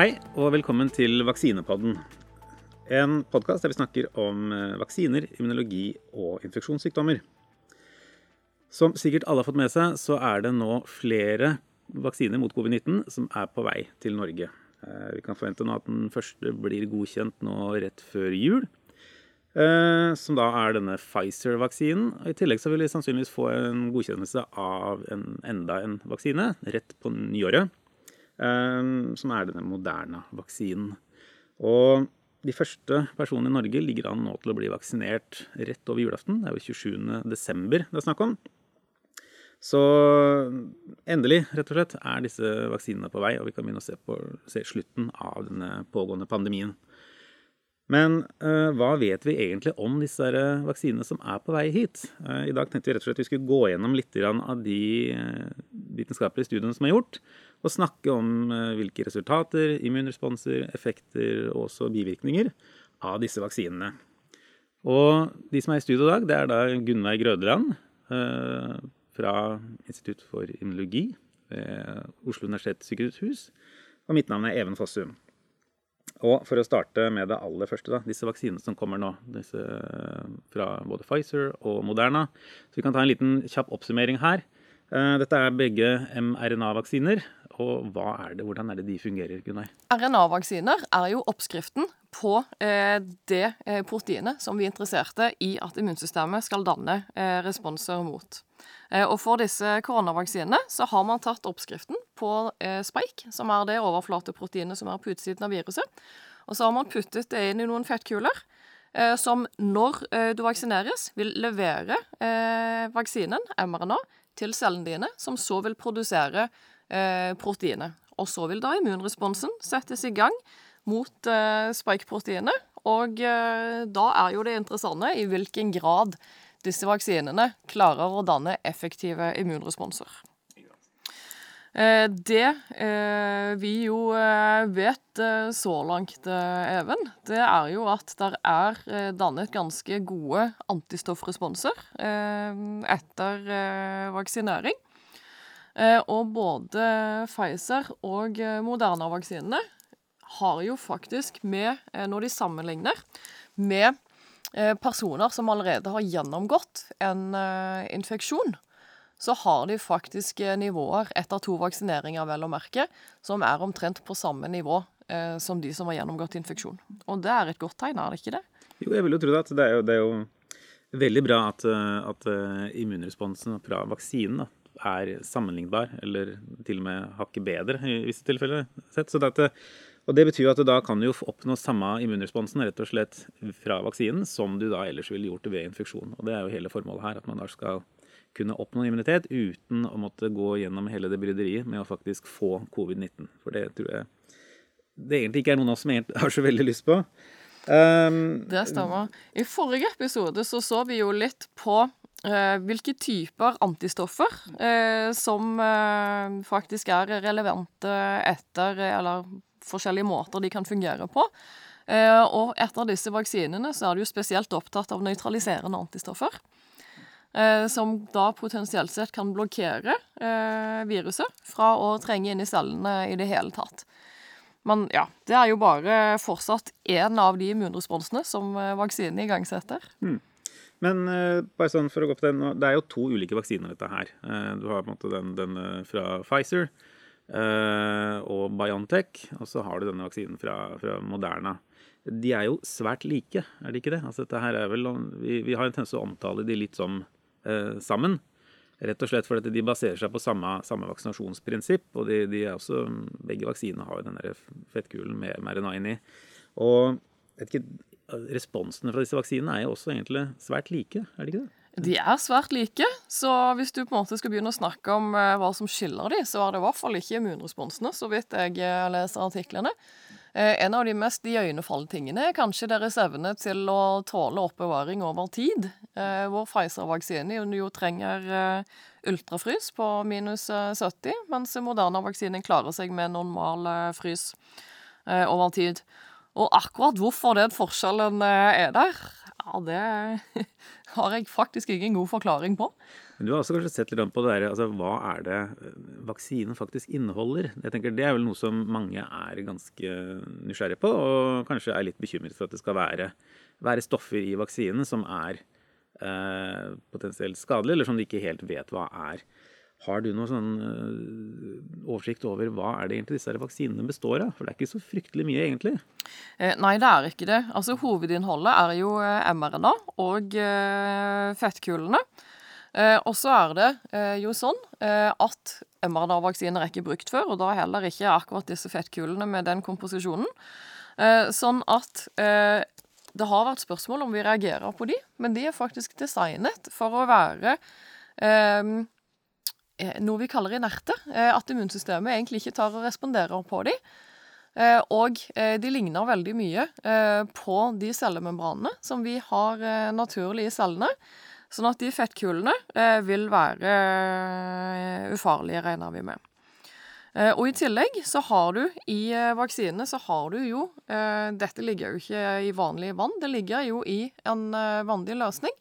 Hei og velkommen til Vaksinepodden. En podkast der vi snakker om eh, vaksiner, immunologi og infeksjonssykdommer. Som sikkert alle har fått med seg, så er det nå flere vaksiner mot covid-19 som er på vei til Norge. Eh, vi kan forvente nå at den første blir godkjent nå rett før jul. Eh, som da er denne Pfizer-vaksinen. I tillegg så vil vi sannsynligvis få en godkjennelse av en, enda en vaksine rett på nyåret. Eh, som er denne moderne vaksinen. Og de første personene i Norge ligger an nå til å bli vaksinert rett over julaften. Det er jo 27. desember det er snakk om. Så endelig, rett og slett, er disse vaksinene på vei, og vi kan begynne å se, på, se slutten av denne pågående pandemien. Men uh, hva vet vi egentlig om disse uh, vaksinene som er på vei hit? Uh, I dag tenkte vi rett og slett vi skulle gå gjennom litt av de vitenskapelige studiene som er gjort, og snakke om hvilke resultater, immunresponser, effekter og også bivirkninger av disse vaksinene. Og de som er i studio i dag, det er da Gunveig Grødeland fra Institutt for immunologi ved Oslo universitetssykehus. Og mitt navn er Even Fossum. Og for å starte med det aller første, da, disse vaksinene som kommer nå. Disse fra både Pfizer og Moderna. Så vi kan ta en liten kjapp oppsummering her. Eh, dette er begge mRNA-vaksiner. Og hva er det, hvordan er det de fungerer, Gunnar? RNA-vaksiner er jo oppskriften på eh, det eh, proteinet som vi er interesserte i at immunsystemet skal danne eh, responser mot. Eh, og For disse koronavaksinene så har man tatt oppskriften på eh, spike, som er det overflateproteinet som er på utsiden av viruset. Og så har man puttet det inn i noen fettkuler. Eh, som når du vaksineres, vil levere vaksinen, mRNA, til cellene dine, som så vil produsere proteinet. Og så vil da immunresponsen settes i gang mot spike-proteinet. Og da er jo det interessante i hvilken grad disse vaksinene klarer å danne effektive immunresponser. Eh, det eh, vi jo eh, vet så langt, Even, det er jo at det er dannet ganske gode antistoffresponser etter vaksinering. Og både Pfizer og Moderna-vaksinene har jo faktisk med, når de sammenligner, med Eh, personer som allerede har gjennomgått en infeksjon, så har de faktisk eh, nivåer etter to vaksineringer, vel å merke, som er omtrent på samme nivå som de som har gjennomgått infeksjon. Og det er et godt tegn, er det ikke det? Jo, jeg vil jo tro det. Det er jo, det er jo veldig bra at, at immunresponsen fra vaksinen da, er sammenlignbar, eller til og med hakket bedre i visse tilfeller. sett. Dette og Det betyr at du da kan du oppnå samme immunresponsen rett og slett fra vaksinen som du da ellers ville gjort ved infeksjon. Og Det er jo hele formålet her, at man da skal kunne oppnå immunitet uten å måtte gå gjennom hele det bryderiet med å faktisk få covid-19. For det tror jeg det egentlig ikke er noen av oss som har så veldig lyst på. Um, det stemmer. I forrige episode så så vi jo litt på hvilke typer antistoffer uh, som uh, faktisk er relevante etter, eller forskjellige måter de kan fungere på. Eh, og etter disse vaksinene så er du spesielt opptatt av nøytraliserende antistoffer. Eh, som da potensielt sett kan blokkere eh, viruset fra å trenge inn i cellene i det hele tatt. Men ja, det er jo bare fortsatt én av de immunresponsene som vaksinen igangsetter. Mm. Men uh, bare sånn for å gå på den, det er jo to ulike vaksiner, dette her. Uh, du har på en måte den, den fra Pfizer, Eh, og Biontech. Og så har du denne vaksinen fra, fra, Moderna. De er jo svært like, er de ikke det? Altså, dette her er vel, vi, vi har en tendens til å omtale de litt som eh, sammen. Rett og slett fordi de baserer seg på samme, samme vaksinasjonsprinsipp. Og de, de også, begge vaksinene har jo den fettkulen med mRNA inni. Og ikke, responsene fra disse vaksinene er jo også egentlig svært like, er de ikke det? De er svært like, så hvis du på en måte skal begynne å snakke om uh, hva som skiller de, så er det i hvert fall ikke immunresponsene, så vidt jeg uh, leser artiklene. Uh, en av de mest iøynefallende tingene er kanskje deres evne til å tåle oppbevaring over tid. hvor Pfizer-vaksinen jo trenger ultrafrys på minus 70, mens Moderna-vaksinen klarer seg med normal frys over tid. Og akkurat hvorfor den forskjellen er der, Ja, det har jeg faktisk ingen god forklaring på. Men du har også kanskje sett litt på det der, altså hva er det eh, vaksinen faktisk inneholder? Jeg tenker Det er vel noe som mange er ganske nysgjerrige på, og kanskje er litt bekymret for at det skal være, være stoffer i vaksinen som er eh, potensielt skadelige, eller som de ikke helt vet hva er. Har du noen sånn uh, oversikt over hva er det egentlig disse vaksinene består av? For det er ikke så fryktelig mye, egentlig. Eh, nei, det er ikke det. Altså, Hovedinnholdet er jo eh, mRNA og eh, fettkulene. Eh, og så er det eh, jo sånn at mRNA-vaksiner er ikke brukt før, og da heller ikke akkurat disse fettkulene med den komposisjonen. sånn at det har vært spørsmål om vi reagerer på de, men de er faktisk designet for å være Eh, noe vi kaller inerte. Eh, at immunsystemet egentlig ikke tar og responderer på dem. Eh, og de ligner veldig mye på de cellemembranene som vi har naturlig i cellene. Sånn at de fettkulene vil være ufarlige, regner vi med. Og i tillegg så har du i vaksinene så har du jo Dette ligger jo ikke i vanlig vann, det ligger jo i en vanlig løsning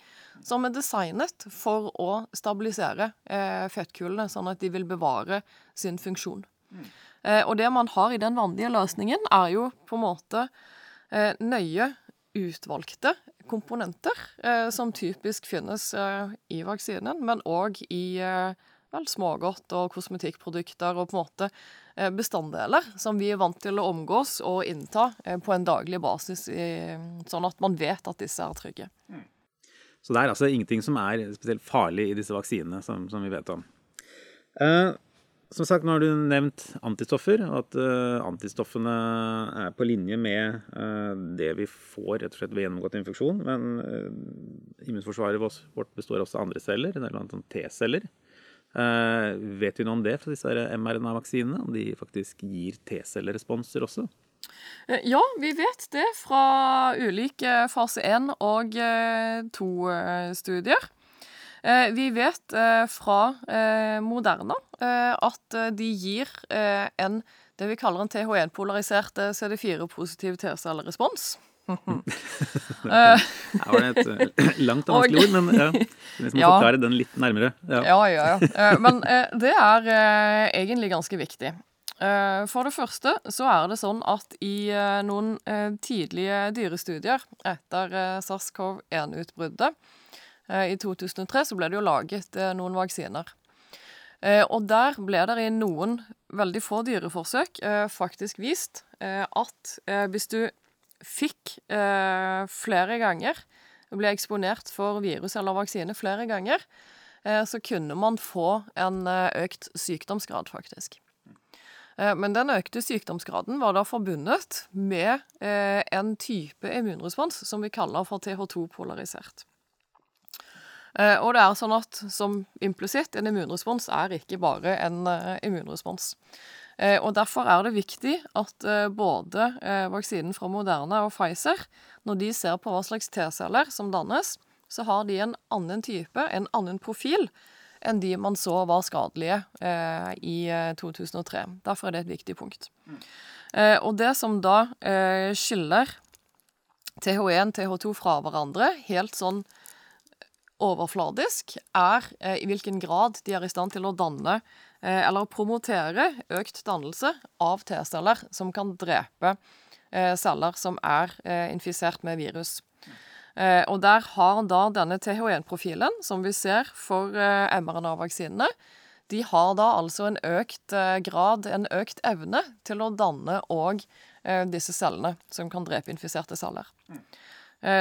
som er designet for å stabilisere eh, fettkulene, sånn at de vil bevare sin funksjon. Mm. Eh, og det man har i den vanlige løsningen, er jo på en måte eh, nøye utvalgte komponenter, eh, som typisk finnes eh, i vaksinen, men òg i eh, vel, smågodt og kosmetikkprodukter og på en måte bestanddeler som vi er vant til å omgås og innta på en daglig basis, sånn at man vet at disse er trygge. Mm. Så det er altså ingenting som er spesielt farlig i disse vaksinene, som, som vi vet om. Eh, som sagt, nå har du nevnt antistoffer, og at eh, antistoffene er på linje med eh, det vi får rett og slett ved gjennomgått infeksjon. Men uh, immunforsvaret vårt består også av andre celler, bl.a. T-celler. vet vi noe om det fra disse mRNA-vaksinene? Om de faktisk gir T-celleresponser også? Eh, ja, vi vet det fra ulike fase 1 og 2-studier. Eh, vi vet eh, fra Moderna at de gir en det vi kaller en TH1-polarisert CD4-positiv T-cellerespons. Her var det et langt og vanskelig ord, men ja, vi må ja. forklare den litt nærmere. Ja, ja, ja. ja. Men det er egentlig ganske viktig. Eh, for det første så er det sånn at i eh, noen eh, tidlige dyrestudier etter SARS-CoV-1-utbruddet i 2003 så ble det jo laget noen vaksiner. Og der ble det i noen veldig få dyreforsøk faktisk vist at hvis du fikk flere ganger, ble eksponert for virus eller vaksine flere ganger, så kunne man få en økt sykdomsgrad, faktisk. Eh, men den økte sykdomsgraden var da forbundet med eh, en type immunrespons som vi kaller for TH2-polarisert. Eh, og det er sånn at som implisitt, en immunrespons er ikke bare en immunrespons. Og Derfor er det viktig at både vaksinen fra Moderna og Pfizer, når de ser på hva slags T-celler som dannes, så har de en annen type, en annen profil, enn de man så var skadelige eh, i 2003. Eh, Derfor er det et viktig punkt. Mm. Eh, og det som da eh, skiller TH1 TH2 fra hverandre, helt sånn overfladisk, er eh, i hvilken grad de er i stand til å danne eh, eller promotere økt dannelse av T-celler som kan drepe celler som er infisert med virus. Eh, og der har da denne TH1-profilen, som vi ser for eh, mRNA-vaksinene, de har da altså en økt eh, grad, en økt evne, til å danne òg disse cellene som kan drepe infiserte celler.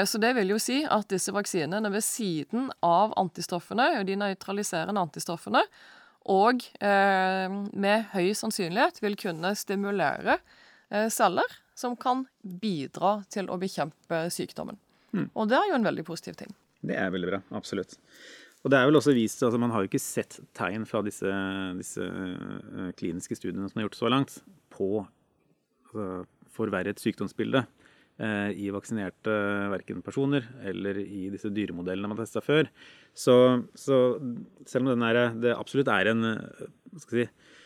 Så det vil jo si at disse vaksinene ved siden av antistoffene, de nøytraliserende antistoffene, og med høy sannsynlighet vil kunne stimulere celler som kan bidra til å bekjempe sykdommen. Mm. Og det er jo en veldig positiv ting. Det er veldig bra. Absolutt. Og det er vel også vist, altså Man har jo ikke sett tegn fra disse, disse uh, kliniske studiene som er gjort så langt, på altså, forverret sykdomsbilde eh, i vaksinerte verken personer eller i disse dyremodellene man testa før. Så, så, selv om er, det absolutt er en skal jeg si, eh,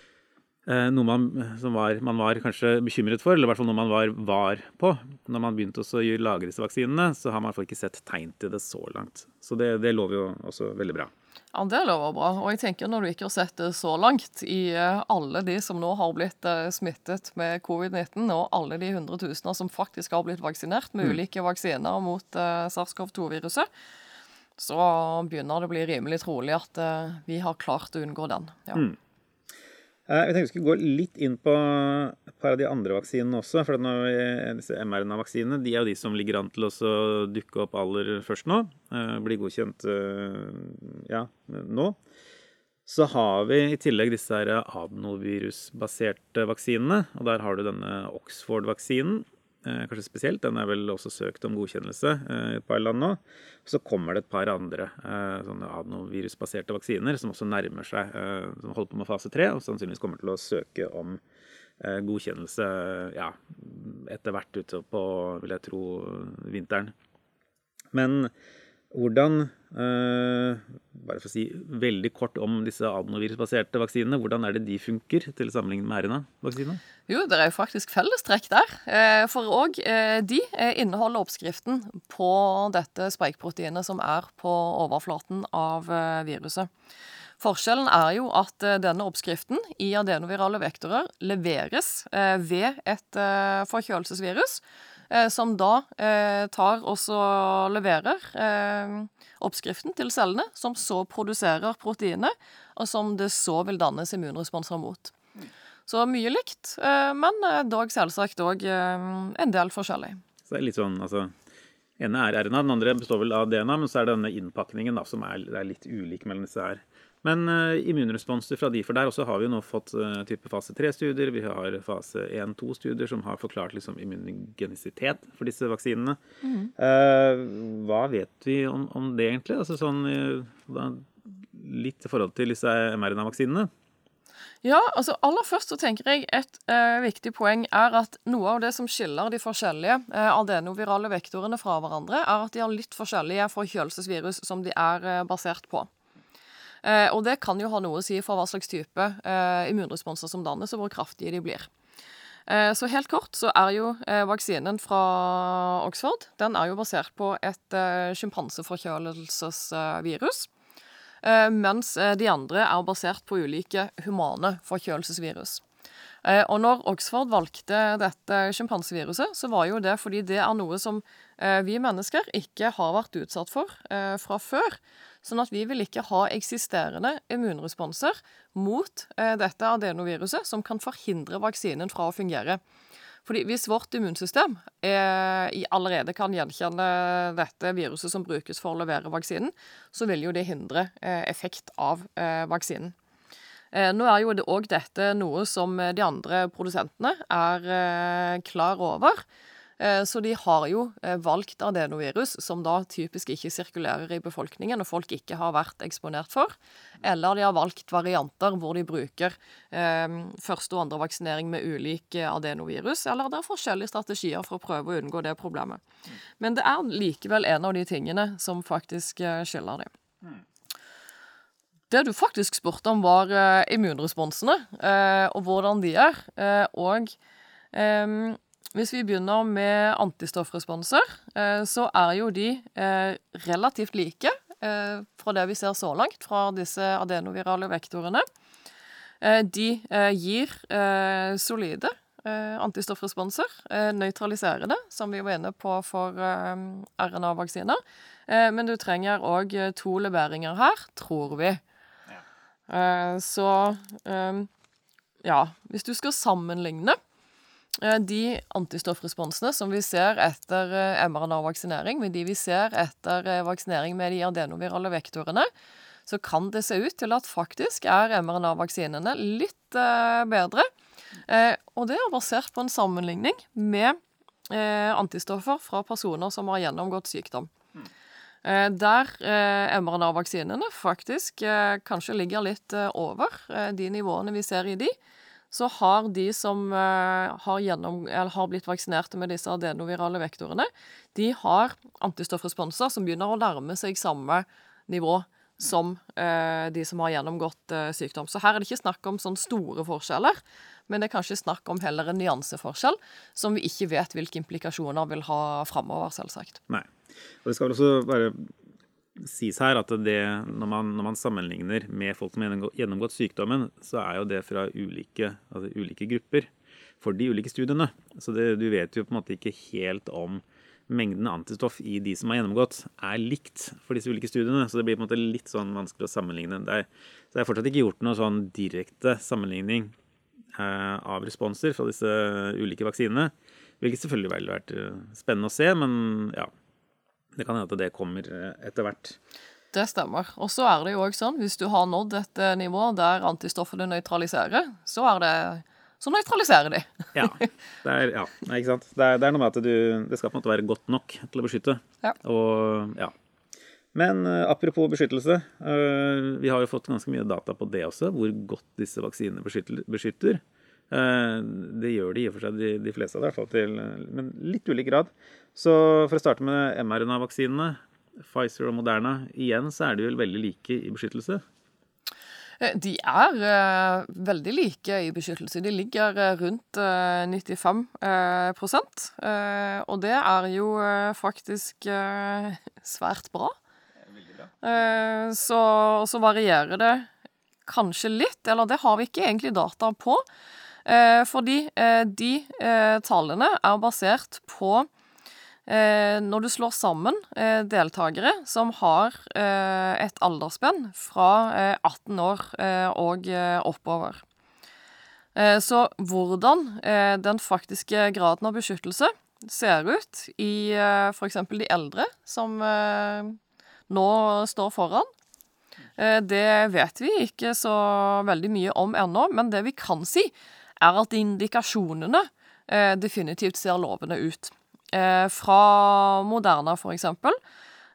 noe man, som var, man var kanskje bekymret for, eller i hvert fall noe man var var på når man begynte å lage disse vaksinene, så har man ikke sett tegn til det så langt. Så det, det lover jo også veldig bra. Ja, Det lover bra. Og jeg tenker når du ikke har sett det så langt i eh, alle de som nå har blitt eh, smittet med covid-19, og alle de hundretusener som faktisk har blitt vaksinert med mm. ulike vaksiner mot uh, SARS-CoV-2-viruset, så begynner det å bli rimelig trolig at vi har klart å unngå den. Ja. Mm. Jeg tenkte vi skulle gå litt inn på et par av de andre vaksinene også. for Disse mRNA-vaksinene de er jo de som ligger an til å dukke opp aller først nå. Blir bli godkjent eh, ja, nå. Så har vi i tillegg disse adenovirusbaserte vaksinene. og Der har du denne Oxford-vaksinen, Eh, kanskje spesielt. Den er vel også søkt om godkjennelse eh, i et par land nå. Så kommer det et par andre eh, sånne adenovirusbaserte vaksiner som også nærmer seg, som holder på med fase tre, og sannsynligvis kommer til å søke om godkjennelse ja, etter hvert ute på, vil jeg tro, vinteren. Men hvordan Uh, bare for å si veldig kort om disse adenovirusbaserte vaksinene. Hvordan er det de funker til sammenlignet med RNA-vaksinene? Jo, det er jo faktisk fellestrekk der. Uh, for òg uh, de inneholder oppskriften på dette spikeproteinet som er på overflaten av viruset. Forskjellen er jo at denne oppskriften i adenovirale vektorer leveres ved et forkjølelsesvirus, som da tar og så leverer oppskriften til cellene, som så produserer proteinet, og som det så vil dannes immunresponser mot. Så mye likt, eh, men eh, dog selvsagt òg eh, en del forskjellig. Så det er litt sånn, altså ene er RNA, den andre består vel av DNA, men så er det denne innpakningen da, som er, er litt ulik mellom disse her. Men uh, immunresponser fra de, for der også har vi nå fått uh, type fase 3-studier. Vi har fase 1-2-studier som har forklart liksom, immunogenisitet for disse vaksinene. Mm. Uh, hva vet vi om, om det, egentlig? Altså, sånn, litt i forhold til disse mRNA-vaksinene? Ja, altså aller først så tenker jeg et eh, viktig poeng er at noe av det som skiller de forskjellige eh, adenovirale vektorene fra hverandre, er at de har litt forskjellige forkjølelsesvirus som de er eh, basert på. Eh, og det kan jo ha noe å si for hva slags type eh, immunresponser som dannes, og hvor kraftige de blir. Eh, så helt kort så er jo vaksinen fra Oxford den er jo basert på et sjimpanseforkjølelsesvirus. Mens de andre er basert på ulike humane forkjølelsesvirus. Og når Oxford valgte dette sjimpanseviruset, så var jo det fordi det er noe som vi mennesker ikke har vært utsatt for fra før. Sånn at vi vil ikke ha eksisterende immunresponser mot eh, dette adenoviruset som kan forhindre vaksinen fra å fungere. Fordi Hvis vårt immunsystem eh, allerede kan gjenkjenne dette viruset som brukes for å levere vaksinen, så vil jo det hindre eh, effekt av eh, vaksinen. Eh, nå er jo det òg dette noe som de andre produsentene er eh, klar over. Eh, så de har jo eh, valgt adenovirus, som da typisk ikke sirkulerer i befolkningen, og folk ikke har vært eksponert for. Eller de har valgt varianter hvor de bruker eh, første og andre vaksinering med ulik adenovirus. Eller det er forskjellige strategier for å prøve å unngå det problemet. Men det er likevel en av de tingene som faktisk skiller dem. Det du faktisk spurte om, var immunresponsene, og hvordan de er. og hvis vi begynner med antistoffresponser, eh, så er jo de eh, relativt like eh, fra det vi ser så langt fra disse adenovirale vektorene. De gir solide antistoffresponser, nøytraliserende, som vi var inne på for RNA-vaksiner. Men du trenger òg to leveringer her, tror vi. Så ja, hvis du skal sammenligne de antistoffresponsene som vi ser etter eh, mRNA-vaksinering, med de vi ser etter eh, vaksinering med de adenovirale vektorene, så kan det se ut til at faktisk er mRNA-vaksinene litt bedre. Og det er basert på en sammenligning med antistoffer fra personer som har gjennomgått sykdom. Der mRNA-vaksinene faktisk kanskje ligger litt over de nivåene vi ser i de, så har de som uh, har, gjennom, har, blitt vaksinerte med disse adenovirale vektorene, de har antistoffresponser som begynner å nærme seg samme nivå som eh, de som har gjennomgått eh, sykdom. Så her er det ikke snakk om sånne store forskjeller, men det er kanskje snakk om heller en nyanseforskjell som vi ikke vet hvilke implikasjoner vil ha framover, selvsagt. Nei. Og det skal vel også bare sies her at det, når, man, når man sammenligner med folk som har gjennomgått sykdommen, så er jo det fra ulike, altså ulike grupper for de ulike studiene. Så det, du vet jo på en måte ikke helt om mengden antistoff i de som har gjennomgått, er likt for disse ulike studiene. Så det blir på en måte litt sånn vanskelig å sammenligne. Det er, så det er fortsatt ikke gjort noe sånn direkte sammenligning eh, av responser fra disse ulike vaksinene. Hvilket selvfølgelig vært eh, spennende å se, men ja. Det kan hende at det kommer eh, etter hvert. Det stemmer. Og så er det jo òg sånn, hvis du har nådd et eh, nivå der antistoffene nøytraliserer, så er det så nøytraliserer de. ja. Det er, ja. Nei, ikke sant. Det er, det er, noe med at du, det skal på en måte være godt nok til å beskytte. Ja. Og, ja. Men uh, apropos beskyttelse. Vi har jo fått ganske mye data på det også, hvor godt disse vaksinene beskytter. Uh, det gjør de i og for seg, de, de fleste av det, i hvert fall til men litt ulik grad. Så for å starte med mRNA-vaksinene, Pfizer og Moderna, igjen så er de vel veldig like i beskyttelse. Eh, de er uh, veldig like i beskyttelse. De ligger rundt uh, 95 prosent. og det er jo faktisk svært bra. så, så varierer det kanskje litt, eller det har vi ikke egentlig data på. Fordi de tallene er basert på Eh, når du slår sammen eh, deltakere som har eh, et aldersspenn fra 18 år og oppover. Så hvordan den faktiske graden av beskyttelse ser ut i f.eks. de eldre som nå står foran, det vet vi ikke så veldig mye om ennå, men det vi kan si, er at indikasjonene definitivt ser lovende ut. Eh, fra Moderna, for eksempel,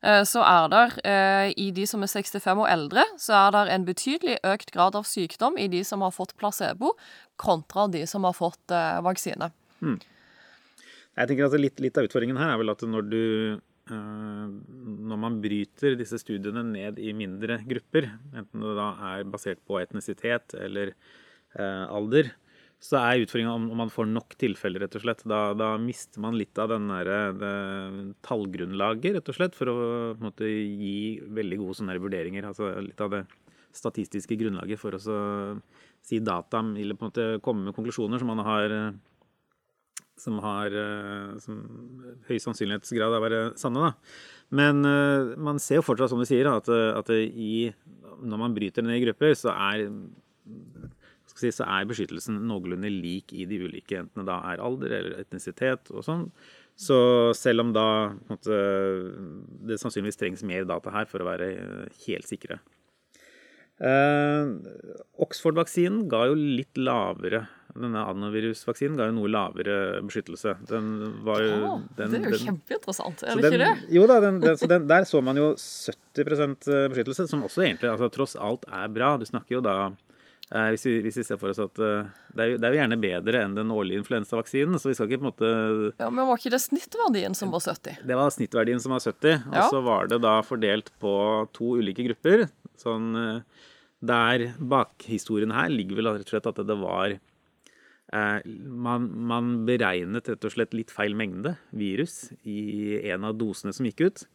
eh, så er det eh, i de som er 65 og eldre, så er det en betydelig økt grad av sykdom i de som har fått placebo, kontra de som har fått vaksine. Hmm. Jeg tenker at litt, litt, av utfordringen her er vel at når du når man bryter disse studiene ned i mindre grupper, enten det da er basert på etnisitet eller alder, så er utfordringa om, man får nok tilfeller, rett og slett. Da, da mister man litt av den der, det, tallgrunnlaget, rett og slett, for å måte, gi veldig gode sånne vurderinger. Altså litt av det statistiske grunnlaget for å si data, eller på en måte komme med konklusjoner som man har som har som høy sannsynlighetsgrad av å være sanne. Da. Men uh, man ser jo fortsatt, som du sier, at, at i, når man bryter ned i grupper, så er si, så er beskyttelsen noenlunde lik i de ulike, enten det da er alder eller etnisitet og sånn. Så selv om da måte, det sannsynligvis trengs mer data her for å være helt sikre. Eh, Oxford-vaksinen ga jo litt lavere Denne adenovirusvaksinen ga jo noe lavere beskyttelse. Den var jo ja, den, Det er jo den, kjempeinteressant, er det den, ikke det? Jo da, den, så der så man jo 70% beskyttelse, som også egentlig altså, tross alt er bra. Du snakker jo da Eh, hvis vi, hvis vi, ser for oss at uh, det, er jo, det, er jo, gjerne bedre enn den årlige influensavaksinen. Så vi skal ikke på en måte Ja, Men var ikke det snittverdien som var 70? Det var snittverdien som var 70. Og så var det da fordelt på to ulike grupper. Sånn uh, Der bakhistorien her ligger vel rett og slett at det var uh, man, man beregnet rett og slett litt feil mengde virus i en av dosene som gikk ut.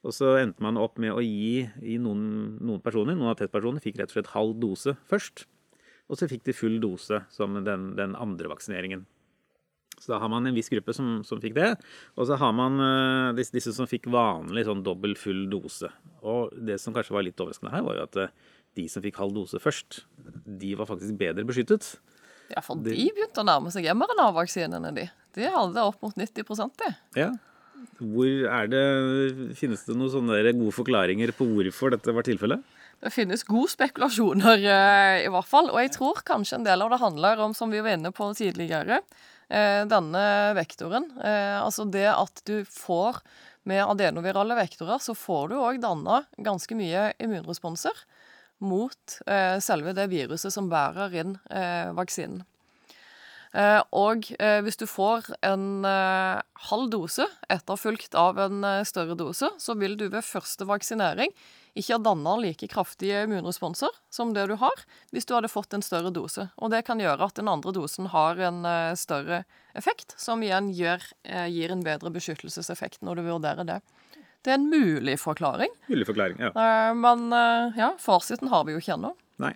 Og så endte man opp med å gi i noen, noen personer, noen av testpersonene fikk rett og slett halv dose først. Og så fikk de full dose som den, den andre vaksineringen. Så da har man en viss gruppe som, som fikk det. Og så har man uh, disse, disse, som fikk vanlig sånn dobbel full dose. Og det som kanskje var litt overraskende her, var jo at uh, de som fikk halv dose først, de var faktisk bedre beskyttet. Ja, for de, de begynte å nærme seg mRNA-vaksinene, de. De hadde opp mot 90 de. Ja, hvor er det, Finnes det noen sånne gode forklaringer på hvorfor dette var tilfellet? Det finnes gode spekulasjoner, eh, i hvert fall. Og jeg tror kanskje en del av det handler om, som vi var inne på tidligere, eh, denne vektoren. Eh, altså det at du får med adenovirale vektorer, så får du òg danna ganske mye immunresponser mot selve det viruset som bærer inn vaksinen. Eh, og eh, hvis du får en eh, halv dose etterfulgt av en større dose, så vil du ved første vaksinering ikke ha danna like kraftige immunresponser som det du har hvis du hadde fått en større dose. Og det kan gjøre at den andre dosen har en større effekt, som igjen uh, gir en bedre beskyttelseseffekt når du vurderer det. Det er en mulig forklaring. Mulig forklaring, ja. Men ja, fasiten har vi jo ikke ennå. Nei.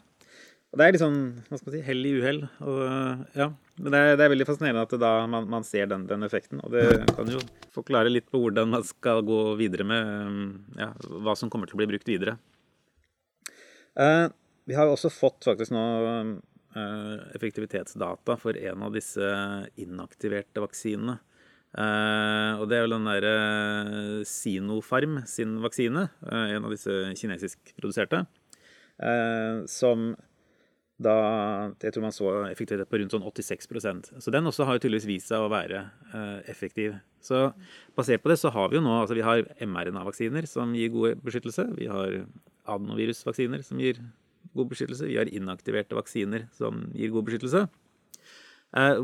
Og det er litt sånn, hva skal man si, hell i uhell. Ja. Men det er, det er, veldig fascinerende at da man, man ser den, den, effekten. Og det kan jo forklare litt på hvordan man skal gå videre med um, ja, hva som kommer til å bli brukt videre. Uh, vi har også fått faktisk nå uh, effektivitetsdata for en av disse inaktiverte vaksinene. Uh, og det er jo den derre Sinopharm sin vaksine, en av disse kinesisk produserte, som da jeg tror man så effektivitet på rundt sånn 86% Så den også har jo tydeligvis vist seg å være eh, effektiv. Så basert på det så har vi jo nå altså vi har mRNA-vaksiner som gir god beskyttelse. Vi har adenovirusvaksiner som gir god beskyttelse. Vi har inaktiverte vaksiner som gir god beskyttelse. Eh,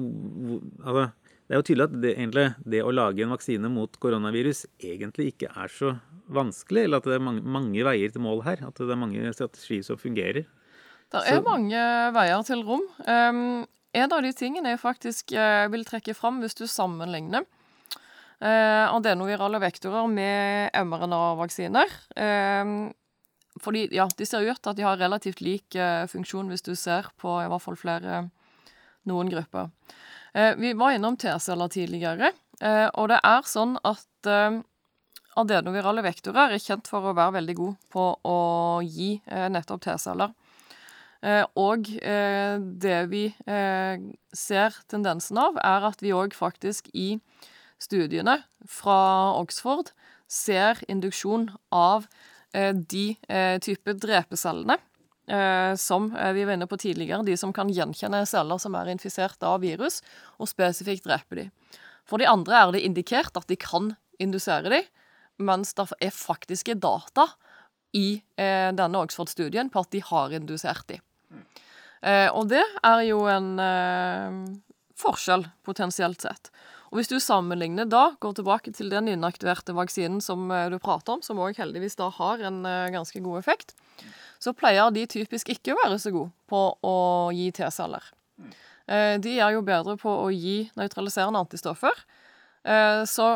altså, det er jo tydelig at det, egentlig, det å lage en vaksine mot koronavirus egentlig ikke er så vanskelig, eller at det er mange, mange veier til mål her. At det er mange strategier som fungerer. Det er mange veier til rom. Um, en av de tingene jeg faktisk uh, vil trekke fram hvis du sammenligner uh, adenovirale vektorer med mRNA-vaksiner um, Fordi ja, de ser ut til at de har relativt lik uh, funksjon hvis du ser på i hvert fall flere noen grupper. Uh, vi var innom T-celler tidligere, og det er sånn at adenovirale vektorer er kjent for å være veldig gode på å gi nettopp T-celler. Eh, og eh, det vi eh, ser tendensen av, er at vi òg faktisk i studiene fra Oxford ser induksjon av de type drepecellene som vi var inne på tidligere, de som kan gjenkjenne celler som er infisert av virus, og spesifikt drepe de. For de andre er det indikert at de kan indusere de, mens det er faktiske data i denne Oxford-studien på at de har indusert de. Eh, og det er jo en eh, forskjell, potensielt sett. Og hvis du sammenligner da, går tilbake til den inaktiverte vaksinen som eh, du prater om, som òg heldigvis da har en eh, ganske god effekt, så pleier de typisk ikke å være så gode på å gi T-celler. Eh, de er jo bedre på å gi nøytraliserende antistoffer. Så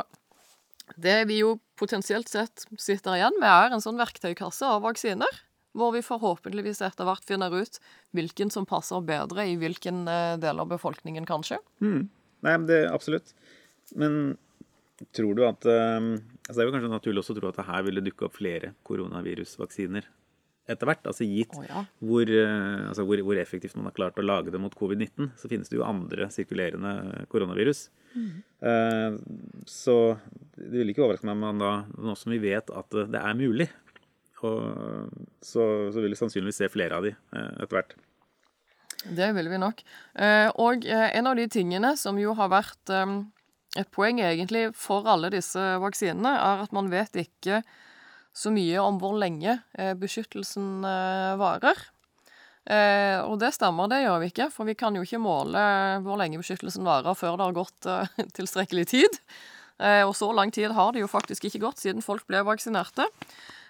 det vi jo potensielt sett sitter igjen med, er en sånn verktøykasse av vaksiner hvor vi forhåpentligvis etter hvert finner ut hvilken som passer bedre i hvilken eh, del av befolkningen, kanskje. Mm. Nei, det absolutt. Men tror du at um, altså Det er jo kanskje naturlig også å tro at det her ville dukke opp flere koronavirusvaksiner etter hvert. Altså gitt oh, ja. hvor, uh, altså hvor, hvor, effektivt man har klart å lage det mot covid-19, så finnes det jo andre sirkulerende koronavirus. Mm. Uh, så det vil ikke overraske meg om man da, nå som vi vet at det er mulig, og så, så vil vi sannsynligvis se flere av de eh, etter hvert. Det vil vi nok. Eh, og eh, en av de tingene som jo har vært et poeng egentlig for alle disse vaksinene, er at man vet ikke så mye om hvor lenge beskyttelsen varer. Og det stemmer, det gjør vi ikke, for vi kan jo ikke måle hvor lenge beskyttelsen varer før det har gått tilstrekkelig tid. Og så lang tid har det jo faktisk ikke gått siden folk ble vaksinerte.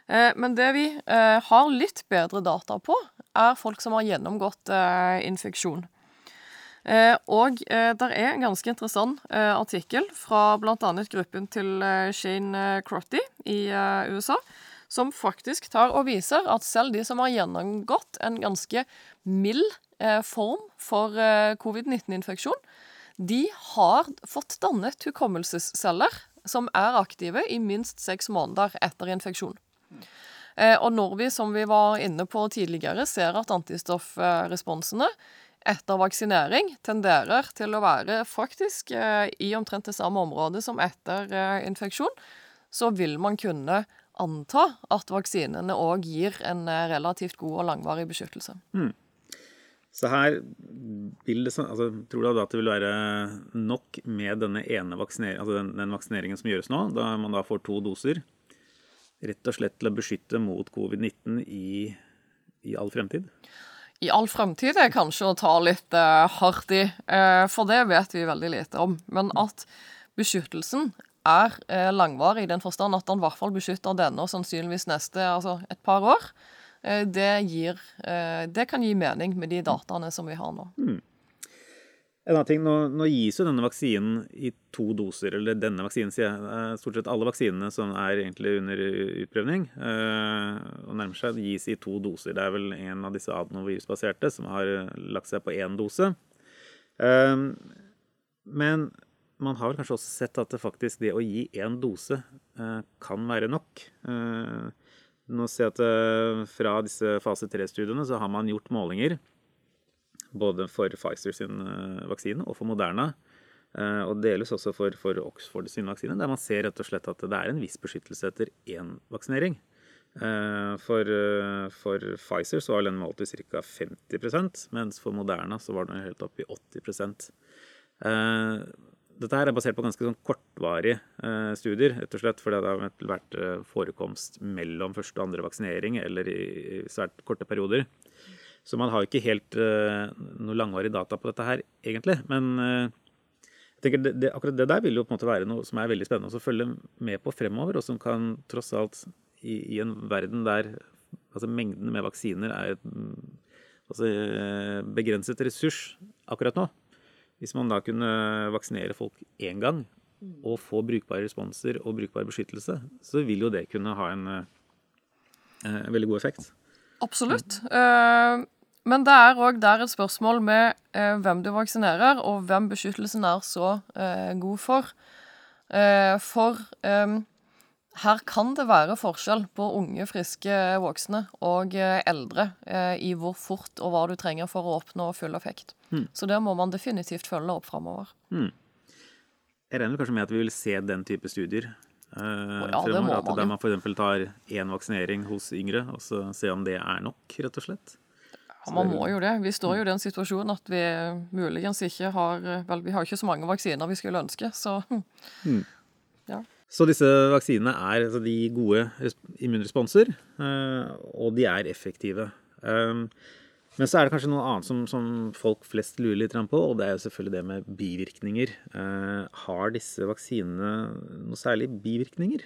Eh, men det vi eh, har litt bedre data på, er folk som har gjennomgått eh, infeksjon. Og det er en ganske interessant artikkel fra bl.a. gruppen til Shane Crotty i USA, som faktisk tar og viser at selv de som har gjennomgått en ganske mild form for covid-19-infeksjon, de har fått dannet hukommelsesceller som er aktive i minst seks måneder etter infeksjon. Eh, og når vi, som vi var inne på tidligere, ser at antistoffresponsene etter vaksinering tenderer til å være faktisk eh, i omtrent det samme området som etter eh, infeksjon, så vil man kunne anta at vaksinene òg gir en relativt god og langvarig beskyttelse. Mm. Så her vil det, altså, Tror du at det vil være nok med denne ene vaksineringen, altså den, den vaksineringen som gjøres nå, da man da får to doser? Rett og slett til å beskytte mot covid-19 i, i, all fremtid? I all fremtid er kanskje å ta litt uh, hardt i, uh, for det vet vi veldig lite om. Men at beskyttelsen er eh, langvarig, i den forstand at den i hvert fall beskytter denne og sannsynligvis neste, altså et par år, eh, det, gir, eh, det kan gi mening med de dataene som vi har nå. Mm. En annen ting, nå, nå, gis jo denne vaksinen i to doser, eller denne vaksinen, sier jeg. Stort sett alle vaksinene som er egentlig under utprøvning øh, og nærmer seg, gis i to doser. Det er vel en av disse adenovirusbaserte som har lagt seg på én dose. Um, men man har vel kanskje også sett at det faktisk det å gi én dose øh, kan være nok. Uh, nå ser jeg at øh, fra disse fase 3-studiene så har man gjort målinger både for Pfizer sin eh, vaksine og for Moderna. Eh, og deles også for, for, Oxford sin vaksine, der man ser rett og slett at det er en viss beskyttelse etter én vaksinering. Eh, for, for Pfizer så var den målt til ca. 50% mens for Moderna så var den helt oppe i 80 dette her er basert på ganske sånn kortvarige studier, rett og slett fordi det har vært forekomst mellom første og andre vaksinering eller i svært korte perioder. Så man har ikke helt uh, noe langvarig data på dette her, egentlig. Men uh, jeg tenker det, det, akkurat det der vil jo på en måte være noe som er veldig spennende å følge med på fremover, og som kan tross alt, i, i en verden der altså mengden med vaksiner er et altså, eh, begrenset ressurs akkurat nå Hvis man da kunne vaksinere folk én gang og få brukbare responser og brukbar beskyttelse, så vil jo det kunne ha en uh, veldig god effekt. Absolutt. Uh, men det er òg der et spørsmål med eh, hvem du vaksinerer, og hvem beskyttelsen er så eh, god for. Eh, for eh, her kan det være forskjell på unge, friske voksne og eh, eldre eh, i hvor fort og hva du trenger for å oppnå full effekt. Mm. Så det må man definitivt følge opp framover. Mm. Jeg regner kanskje med at vi vil se den type studier Uh, ja, det må man. Der man f.eks. tar én vaksinering hos yngre, og så se om det er nok, rett og slett. Ja, Man må jo det. Vi står jo i den situasjonen at vi muligens ikke har Vel, vi har ikke så mange vaksiner vi skulle ønske, så mm. ja. Så disse vaksinene er altså, de gode immunresponser, eh, og de er effektive. Um, men så er det kanskje noe annet som, som, folk flest lurer litt på, og det er jo selvfølgelig det med bivirkninger. Uh, har disse vaksinene noe særlig bivirkninger?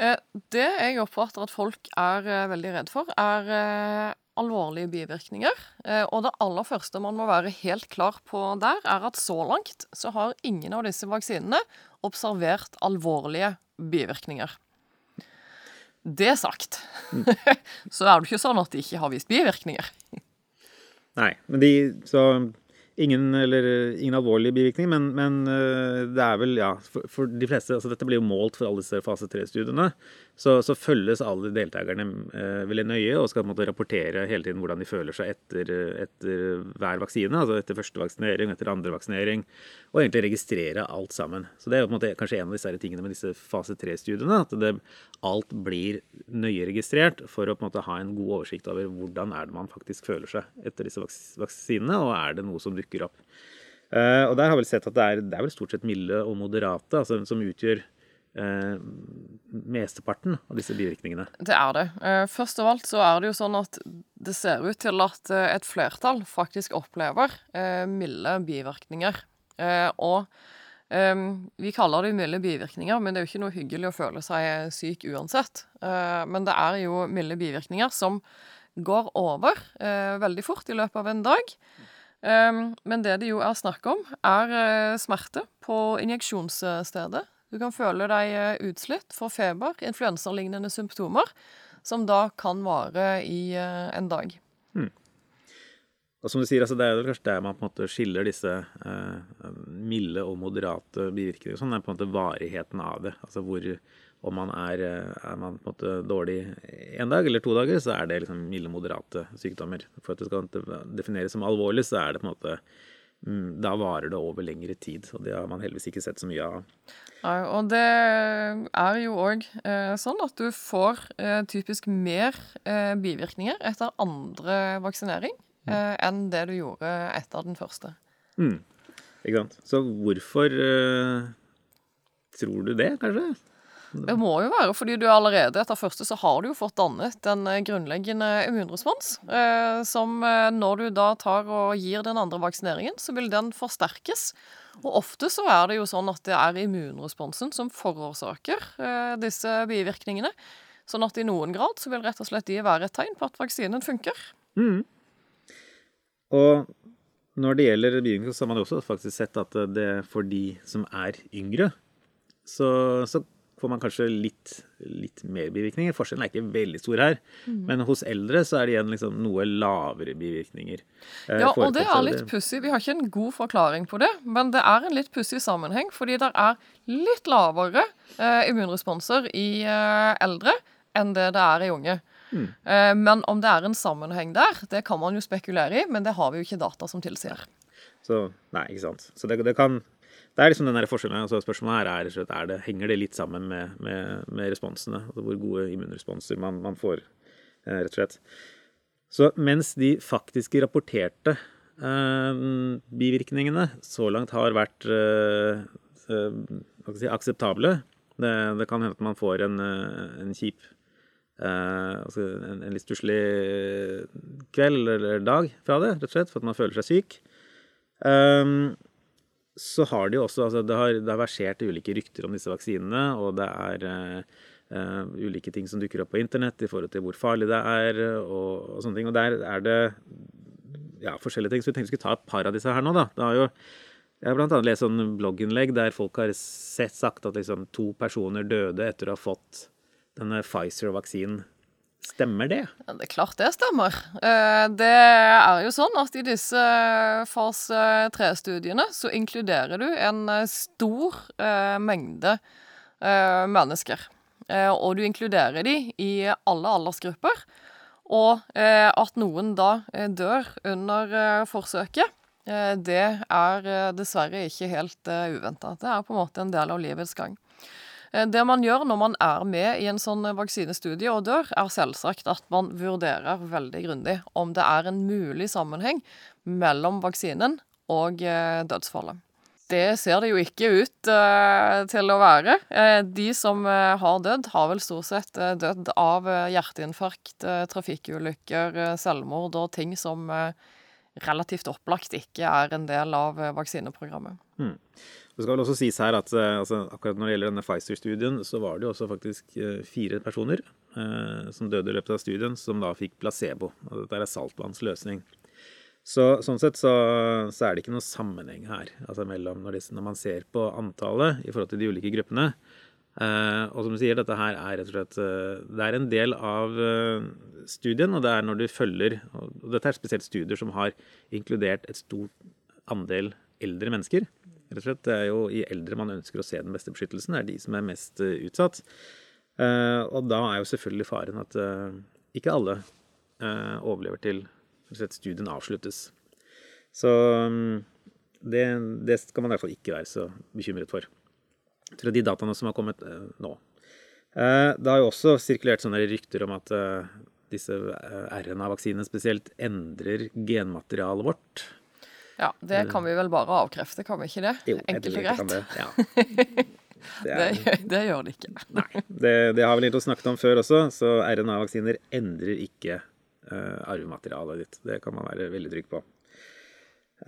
Eh, det jeg oppfatter at folk er veldig redd for, er alvorlige bivirkninger. Eh, og det aller første man må være helt klar på der, er at så langt så har ingen av disse vaksinene observert alvorlige bivirkninger. Det sagt, så er det ikke sånn at de ikke har vist bivirkninger. Nei, men de Så Ingen, eller, ingen alvorlige bivirkninger, men, men, eh, det er vel, ja for, for, de fleste altså Dette blir jo målt for alle disse fase 3-studiene. Så, så, følges alle deltakerne eh, veldig nøye og skal måte rapportere hele tiden hvordan de føler seg etter, etter hver vaksine. Altså etter første vaksinering, etter andre vaksinering. Og egentlig registrere alt sammen. Så det er på en måte kanskje en av disse tingene med disse fase 3-studiene. At det, alt blir nøye registrert for å på en måte ha en god oversikt over hvordan er det man faktisk føler seg etter disse vaksinene, og er det noe som dukker opp. Uh, og der har vi sett at det er, det er, vel stort sett milde og moderate altså, som utgjør mesteparten av disse bivirkningene. Det er det. Uh, først av alt så er det jo sånn at det ser ut til at et flertall faktisk opplever milde bivirkninger. og vi kaller det milde bivirkninger, men det er jo ikke noe hyggelig å føle seg syk uansett. men det er jo milde bivirkninger som går over veldig fort i løpet av en dag. Men det det jo er snakk om, er smerte på injeksjonsstedet. Du kan føle deg uh, utslitt, få feber, influensalignende symptomer, som da kan vare i uh, en dag. Mm. Og som du sier, altså, Det er kanskje der man på en måte skiller disse milde og moderate bivirkninger. Sånn er på en måte varigheten av det. Altså hvor om man er, eh, er man på en måte dårlig én dag eller to dager, så er det liksom milde, moderate sykdommer. For at det skal defineres som alvorlig, så er det på en måte Da varer det over lengre tid, og det har man heldigvis ikke sett så mye av. Ja, og det er jo òg eh, sånn at du får eh, typisk mer eh, bivirkninger etter andre vaksinering mm. Eh, enn det du gjorde etter den første. Mm. Ikke sant. Så hvorfor eh, tror du det, kanskje? Det må jo være, fordi du allerede etter første så har du jo fått dannet en eh, grunnleggende immunrespons. Eh, som eh, når du da tar og gir den andre vaksineringen, så vil den forsterkes. Og ofte så er det jo sånn at det er immunresponsen som forårsaker disse bivirkningene. Sånn at i noen grad så vil rett og slett de være et tegn på at vaksinen funker. Mm. Og når det gjelder bivirkninger, så har man jo også faktisk sett at det for de som er yngre, så, så får man kanskje litt, litt, mer bivirkninger. Forskjellen er ikke veldig stor her. Mm. Men hos eldre så er det igjen liksom noe lavere bivirkninger. Eh, ja, og det er litt pussig. Vi har ikke en god forklaring på det, men det er en litt pussig sammenheng. Fordi det er litt lavere eh, immunresponser i eh, eldre enn det det er i unge. Mm. Eh, men om det er en sammenheng der, det kan man jo spekulere i, men det har vi jo ikke data som tilsier. Så, nei, ikke sant. Så det, det kan det er liksom den der forskjellen. altså Spørsmålet her er, er det, henger det litt sammen med, med, med responsene. altså Hvor gode immunresponser man, man får, eh, rett og slett. Så mens de faktiske rapporterte eh, bivirkningene så langt har vært eh, eh si, akseptable det, det, kan hende at man får en, eh, en kjip eh, altså en, en, litt stusslig kveld eller dag fra det, rett og slett, for at man føler seg syk. Um, så har de også altså det, har, det har versert ulike rykter om disse vaksinene, og det er uh, ulike ting som dukker opp på internett i forhold til hvor farlig det er, og, og sånne ting. Og der er det ja, forskjellige ting. Så vi tenkte vi skulle ta et par av disse her nå, da. Det har jo jeg har annet lest sånn blogginnlegg der folk har sett sagt at liksom to personer døde etter å ha fått denne Pfizer-vaksinen Stemmer det? Ja, det er klart det stemmer. Eh, det er jo sånn at i disse fase tre-studiene så inkluderer du en eh, stor eh, mengde mennesker. Og du inkluderer de i alle aldersgrupper. Og at noen da dør under forsøket, det er dessverre ikke helt uventa. Det er på en måte en del av livets gang. Eh, det man gjør når man er med i en sånn vaksinestudie og dør, er selvsagt at man vurderer veldig grundig om det er en mulig sammenheng mellom vaksinen og eh, dødsfallet. Det ser det jo ikke ut til å være. De som har dødd, har vel stort sett dødd av hjerteinfarkt, trafikkulykker, selvmord og ting som relativt opplagt ikke er en del av vaksineprogrammet. Mm. Det skal vel også sies her at eh, altså, akkurat når det gjelder denne Pfizer-studien, så var det jo også faktisk eh, fire personer eh, som døde i løpet av studien, som da fikk placebo. Og dette er saltvannsløsning. Så, sånn sett så, så, er det ikke noe sammenheng her altså mellom når, det, når, man ser på antallet i forhold til de ulike gruppene. Eh, og som du sier, dette her er rett og slett eh, Det er en del av studien, og det er når du følger Og dette er spesielt studier som har inkludert et stort andel eldre mennesker rett og slett. Det er jo i eldre man ønsker å se den beste beskyttelsen. Det er de som er mest uh, utsatt. Uh, og da er jo selvfølgelig faren at uh, ikke alle overlever til slett, studien avsluttes. Så um, det, det, skal man i hvert fall ikke være så bekymret for. Til de dataene som har kommet nå. det har jo også sirkulert sånne rykter om at disse RNA-vaksinene spesielt endrer genmaterialet vårt. Ja, det kan vi vel bare avkrefte, kan vi ikke det? Jo, Enkelt og greit. Det, ja. det, er, det, det, gjør det ikke. Nei. Det, det har vi litt snakket om før også, så RNA-vaksiner endrer ikke uh, arvematerialet ditt. Det kan man være veldig trygg på.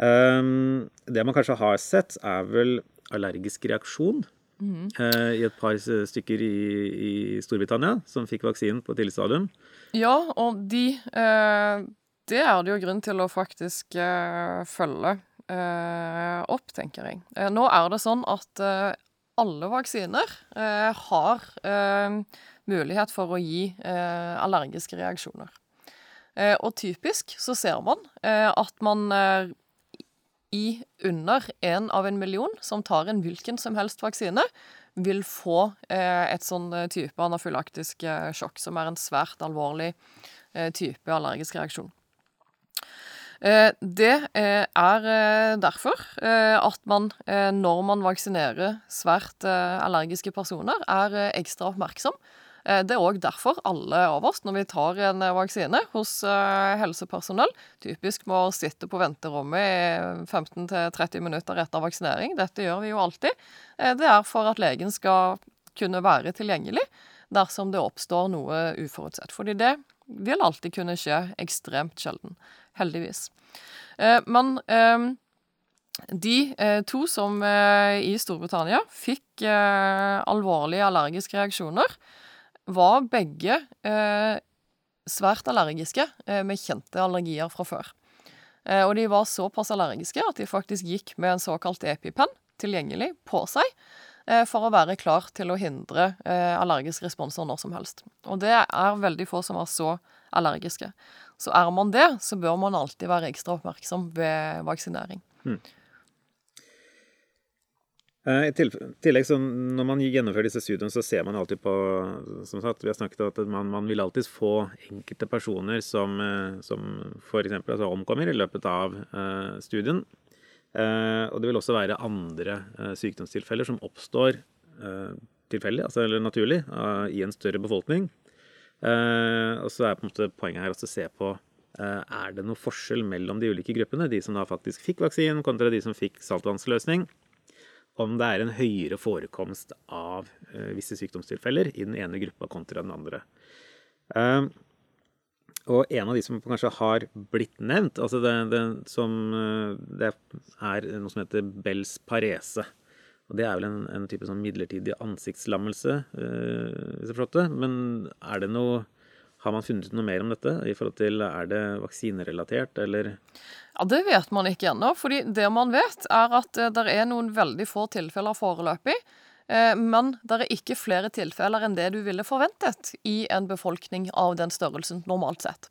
Um, det man kanskje har sett, er vel allergisk reaksjon. Mm. Uh, I et par stykker i, i, Storbritannia som fikk vaksinen på tidlig stadium. Ja, og de uh det er det jo grunn til å faktisk uh, følge uh, opp, tenker jeg. Uh, nå er det sånn at alle vaksiner har mulighet for å gi allergiske reaksjoner. og typisk så ser man at man i under én av en million som tar en hvilken som helst vaksine, vil få et sånn type anafylaktisk sjokk, som er en svært alvorlig type allergisk reaksjon. Eh, det eh, er eh, derfor at man, når man vaksinerer svært allergiske personer, er ekstra oppmerksom. Det er òg derfor alle av oss, når vi tar en vaksine hos helsepersonell, typisk må sitte på venterommet i 15-30 minutter etter vaksinering. Dette gjør vi jo alltid. Det er for at legen skal kunne være tilgjengelig dersom det oppstår noe uforutsett. Fordi det vil alltid kunne skje ekstremt sjelden. Heldigvis. Eh, men eh, de eh, to som eh, i Storbritannia fikk alvorlige allergiske reaksjoner, var begge svært allergiske med kjente allergier fra før. og de var såpass allergiske at de faktisk gikk med en såkalt EpiPen tilgjengelig på seg for å være klar til å hindre eh, allergiske responser når som helst. Og det er veldig få som er så allergiske. Så er man det, så bør man alltid være ekstra oppmerksom ved vaksinering. Hmm. I tillegg, så Når man gjennomfører disse studiene, så ser man alltid på som sagt, vi har snakket om at man, man vil alltid få enkelte personer som, som f.eks. Altså omkommer i løpet av studien. Eh, og det vil også være andre eh, sykdomstilfeller som oppstår eh, tilfeldig, altså, eller naturlig, i en større befolkning. og så er på en måte poenget her også å se på er det noe forskjell mellom de ulike gruppene, de som da faktisk fikk vaksinen, kontra de som fikk saltvannsløsning. Om det er en høyere forekomst av visse sykdomstilfeller i den ene gruppa kontra den andre. Og en av de som kanskje har blitt nevnt, altså det, det, som, eh, det er noe som heter Bells parese. Og det er vel en, en type sånn midlertidig ansiktslammelse, eh, hvis jeg forstår det. Men er det noe Har man funnet ut noe mer om dette? i forhold til Er det vaksinerelatert, eller? Ja, Det vet man ikke ennå. fordi det man vet, er at eh, det er noen veldig få tilfeller foreløpig men det er ikke flere tilfeller enn det du ville forventet i en befolkning av den størrelsen, normalt sett.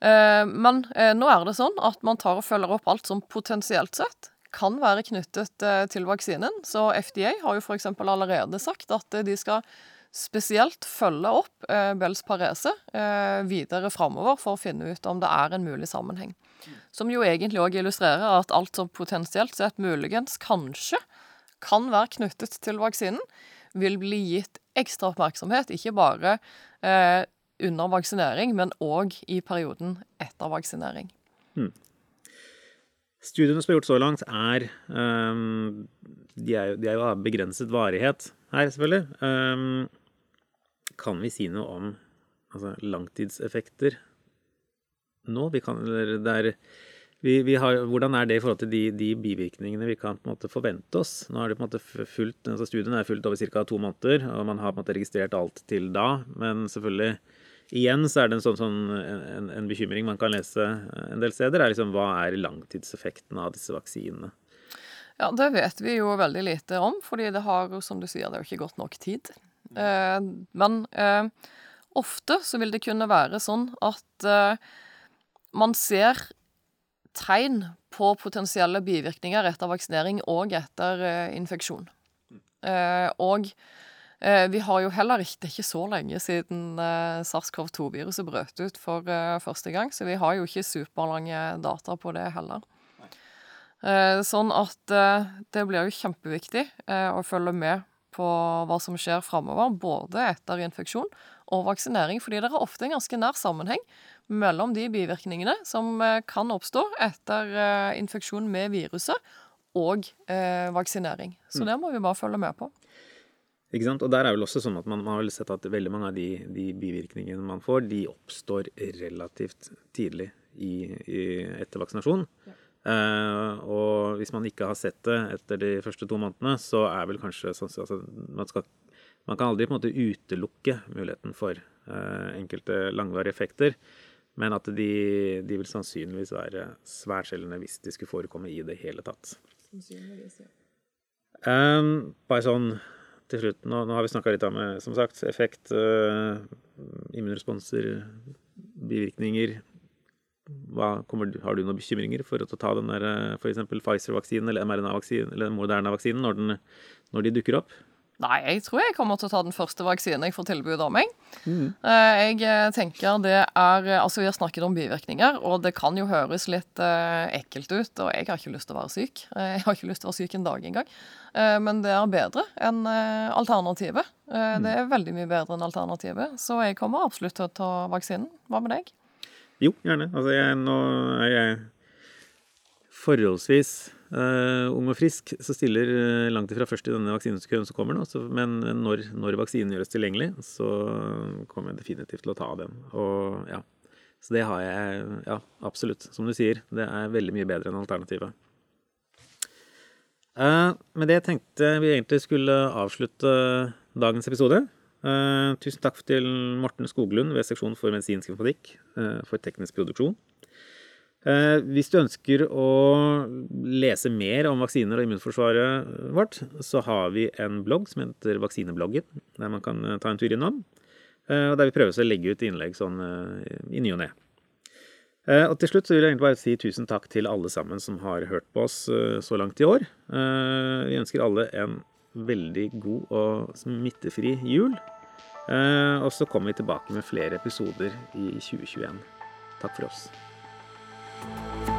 Eh, men eh, nå er det sånn at man tar og følger opp alt som potensielt sett kan være knyttet til vaksinen. Så FDA har jo f.eks. allerede sagt at de skal spesielt følge opp Bells parese videre framover for å finne ut om det er en mulig sammenheng. Som jo egentlig òg illustrerer at alt som potensielt sett muligens kanskje kan være knyttet til vaksinen, vil bli gitt ekstra oppmerksomhet, ikke bare eh, under vaksinering, men òg i perioden etter vaksinering. Hmm. Studiene som er gjort så langt, er, um, de er, de er jo av begrenset varighet her, selvfølgelig. Um, kan vi si noe om altså, langtidseffekter nå? Vi kan, det er vi, vi har, hvordan er det i forhold til de, de, bivirkningene vi kan måte forvente oss? Nå er det på en måte fulgt, altså Studien er fulgt over ca. to måneder, og man har måte registrert alt til da. Men selvfølgelig, igjen så er det en sånn, sånn en, en, bekymring man kan lese en del steder, er liksom hva er langtidseffekten av disse vaksinene? Ja, det vet vi jo veldig lite om, fordi det har, som du sier, det har ikke gått nok tid. Eh, men eh, ofte så vil det kunne være sånn at eh, man ser tegn på potensielle bivirkninger etter vaksinering og etter uh, infeksjon. Uh, og uh, vi har jo heller ikke Det er ikke så lenge siden SARS-CoV-2-viruset brøt ut for første gang, så vi har jo ikke superlange data på det heller. sånn at det blir jo kjempeviktig å følge med på hva som skjer framover, både etter infeksjon og vaksinering, fordi det er ofte en ganske nær sammenheng mellom de bivirkningene som eh, kan oppstå etter eh, infeksjon med viruset, og eh, vaksinering. Så mm. det må vi bare følge med på. Ikke sant? Og der er vel også sånn at man, man har vel sett at veldig mange av de, de, bivirkningene man får, de oppstår relativt tidlig i, i, etter vaksinasjon. Ja. Eh, og hvis man ikke har sett det etter de første to månedene, så er vel kanskje sånn altså, man, skal, man, kan aldri på en måte utelukke muligheten for eh, enkelte langvarige effekter. Men at de, de, vil sannsynligvis være svært sjeldne hvis de skulle forekomme i det hele tatt. Sannsynligvis, ja. Um, bare sånn til slutt, nå, nå har vi snakka litt om eh, som sagt, effekt, uh, immunresponser, bivirkninger. Hva, kommer, har du noen bekymringer for å ta den der, eh, f.eks. Pfizer-vaksinen eller mRNA-vaksinen eller Moderna-vaksinen når, når de dukker opp? Nei, jeg tror jeg kommer til å ta den første vaksinen jeg får tilbud om. Jeg. Mm. Eh, jeg eh, tenker det er Altså, vi har snakket om bivirkninger, og det kan jo høres litt ekkelt ut. Og jeg har ikke lyst til å være syk. Jeg har ikke lyst til å være syk en dag engang. Men det er bedre enn alternativet. Mm. Det er veldig mye bedre enn alternativet. Så jeg kommer absolutt til å ta vaksinen. Hva med deg? Jo, gjerne. Altså, jeg, nå er jeg forholdsvis ung og frisk, så stiller uh, langt ifra først i denne vaksinekøen som kommer nå. Så, men når, når, vaksinen gjøres tilgjengelig, så kommer jeg definitivt til å ta den. Og ja, Så det har jeg Ja, absolutt. Som du sier, det er veldig mye bedre enn alternativet. Uh, med det tenkte vi egentlig skulle avslutte dagens episode. Uh, tusen takk til Morten Skoglund ved seksjon for medisinsk informatikk uh, for teknisk produksjon. Eh, hvis du ønsker å lese mer om vaksiner og immunforsvaret vårt, så har vi en blogg som heter Vaksinebloggen, der man kan eh, ta en tur innom. Eh, og der vi prøver å legge ut innlegg sånn i ny og ne. Og til slutt så vil jeg egentlig bare si tusen takk til alle sammen som har hørt på oss så langt i år. Vi ønsker alle en veldig god og smittefri jul. Og så kommer vi tilbake med flere episoder i 2021. Takk for oss. Thank you.